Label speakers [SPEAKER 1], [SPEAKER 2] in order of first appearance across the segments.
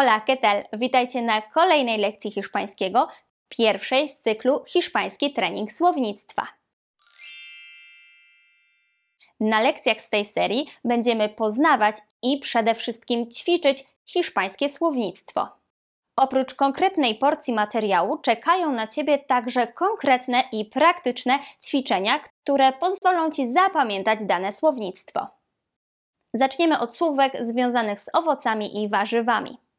[SPEAKER 1] Hola, ¿qué tal? Witajcie na kolejnej lekcji hiszpańskiego, pierwszej z cyklu Hiszpański trening słownictwa. Na lekcjach z tej serii będziemy poznawać i przede wszystkim ćwiczyć hiszpańskie słownictwo. Oprócz konkretnej porcji materiału czekają na Ciebie także konkretne i praktyczne ćwiczenia, które pozwolą Ci zapamiętać dane słownictwo. Zaczniemy od słówek związanych z owocami i warzywami.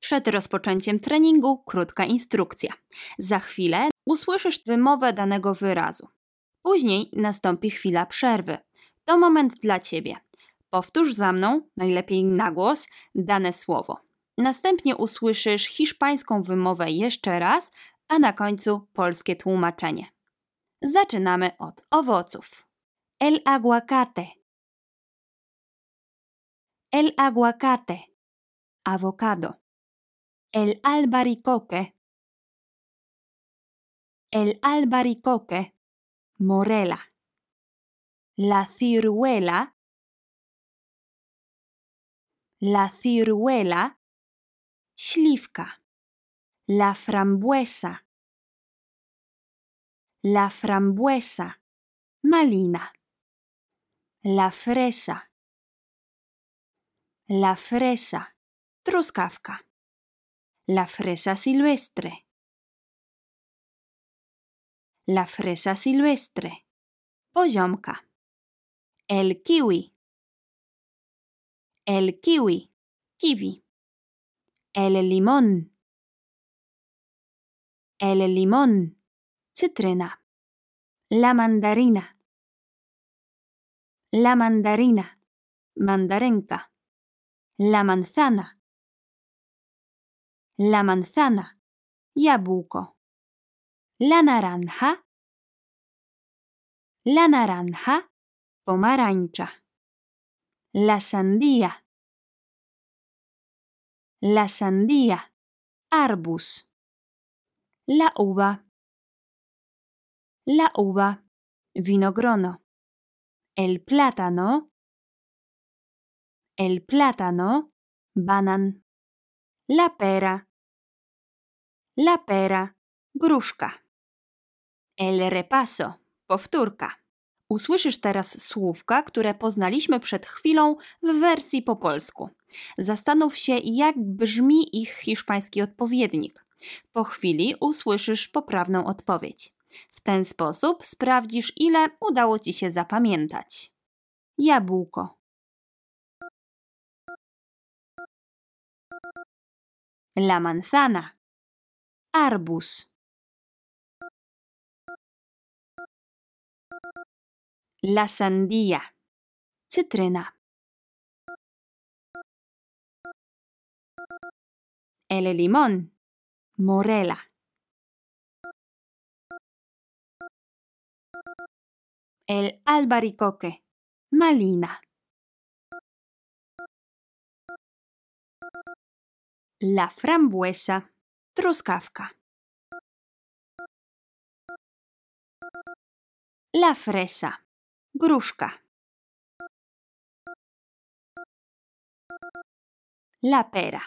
[SPEAKER 2] Przed rozpoczęciem treningu krótka instrukcja. Za chwilę usłyszysz wymowę danego wyrazu. Później nastąpi chwila przerwy. To moment dla Ciebie. Powtórz za mną, najlepiej na głos, dane słowo. Następnie usłyszysz hiszpańską wymowę jeszcze raz, a na końcu polskie tłumaczenie. Zaczynamy od owoców. El aguacate. El aguacate. Awokado. El albaricoque. El albaricoque. Morela. La ciruela. La ciruela. Śliwka. La frambuesa. La frambuesa. Malina. La fresa. La fresa. Truskawka. La fresa silvestre. La fresa silvestre. Poziomka. El kiwi. El kiwi. Kiwi. El limón. El limón. Cytryna. La mandarina. La mandarina. Mandarenka. La manzana. La manzana. Jabłko. La naranja. La naranja. Pomarańcza. La sandía. La sandía. Arbus. La uva. La uva. Winogrono. El plátano. El plátano. Banan. La pera. La pera. Gruszka. El repaso. Powtórka. Usłyszysz teraz słówka, które poznaliśmy przed chwilą w wersji po polsku. Zastanów się, jak brzmi ich hiszpański odpowiednik. Po chwili usłyszysz poprawną odpowiedź. W ten sposób sprawdzisz, ile udało ci się zapamiętać. Jabłko. La manzana. Arbus. La sandía. Cytryna. El limón. Morela. El albaricoque. Malina. La frambuesa. Truskawka. La fresa. Gruszka. La pera.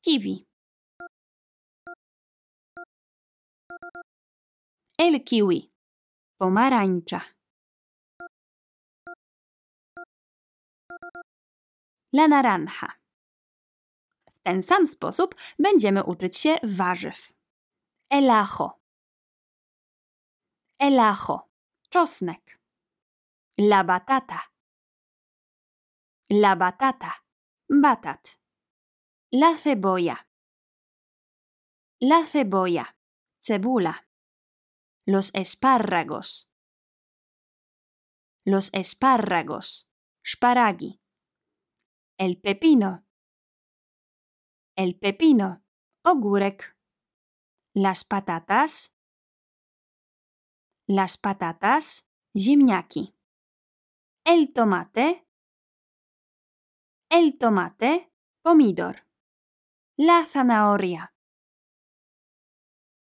[SPEAKER 2] Kiwi. El kiwi. Pomarańcza. La naranja. Ten sam sposób będziemy uczyć się warzyw. El ajo. El ajo. Czosnek. La batata. La batata. Batat. La cebolla. La cebolla. Cebula. Los espárragos. Los espárragos. Sparagi. El pepino. El pepino. Ogórek. Las patatas. Las patatas. Ziemniaki. El tomate. El tomate. Pomidor. La zanahoria.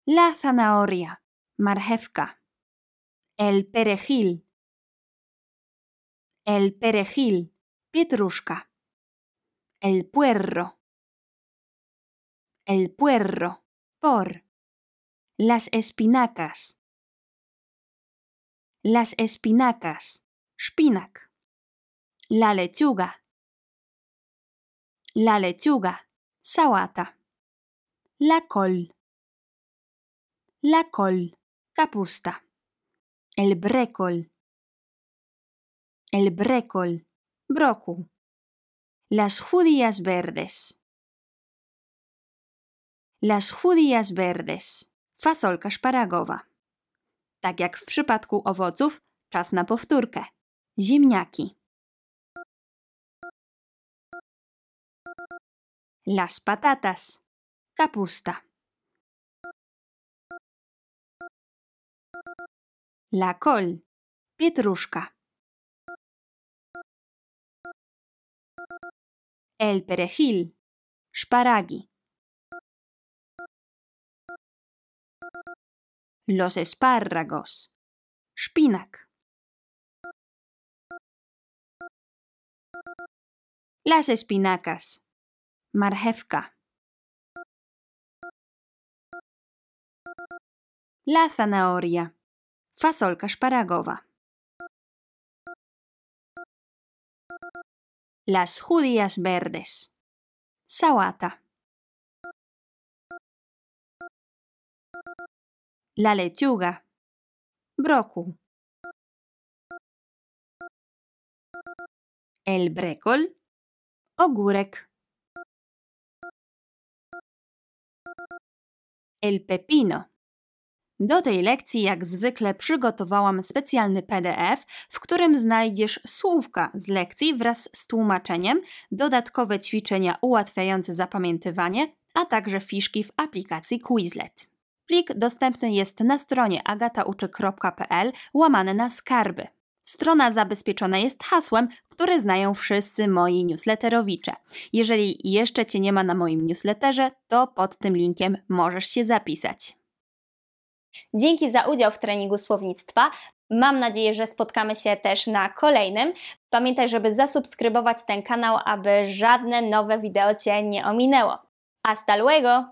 [SPEAKER 2] La zanahoria. Marchewka. El perejil. El perejil. Pietruszka. El puerro. El puerro, por. Las espinacas. Las espinacas, szpinak. La lechuga. La lechuga, sałata. La col. La col, kapusta. El brécol. El brécol, broku. Las judías verdes. Las judías verdes. Fasolka szparagowa. Tak jak w przypadku owoców, czas na powtórkę. Ziemniaki. Las patatas. Kapusta. La col. Pietruszka. El perejil. Szparagi. Los espárragos. Szpinak. Las espinacas. Marchewka. La zanahoria. Fasolka szparagowa. Las judías verdes. Sałata. La lechuga. Broku. El brécol. Ogórek. El pepino. Do tej lekcji, jak zwykle, przygotowałam specjalny PDF, w którym znajdziesz słówka z lekcji wraz z tłumaczeniem, dodatkowe ćwiczenia ułatwiające zapamiętywanie, a także fiszki w aplikacji Quizlet. Plik dostępny jest na stronie agatauczy.pl łamane na skarby. Strona zabezpieczona jest hasłem, które znają wszyscy moi newsletterowicze. Jeżeli jeszcze Cię nie ma na moim newsletterze, to pod tym linkiem możesz się zapisać.
[SPEAKER 1] Dzięki za udział w treningu słownictwa. Mam nadzieję, że spotkamy się też na kolejnym. Pamiętaj, żeby zasubskrybować ten kanał, aby żadne nowe wideo Cię nie ominęło. Hasta luego!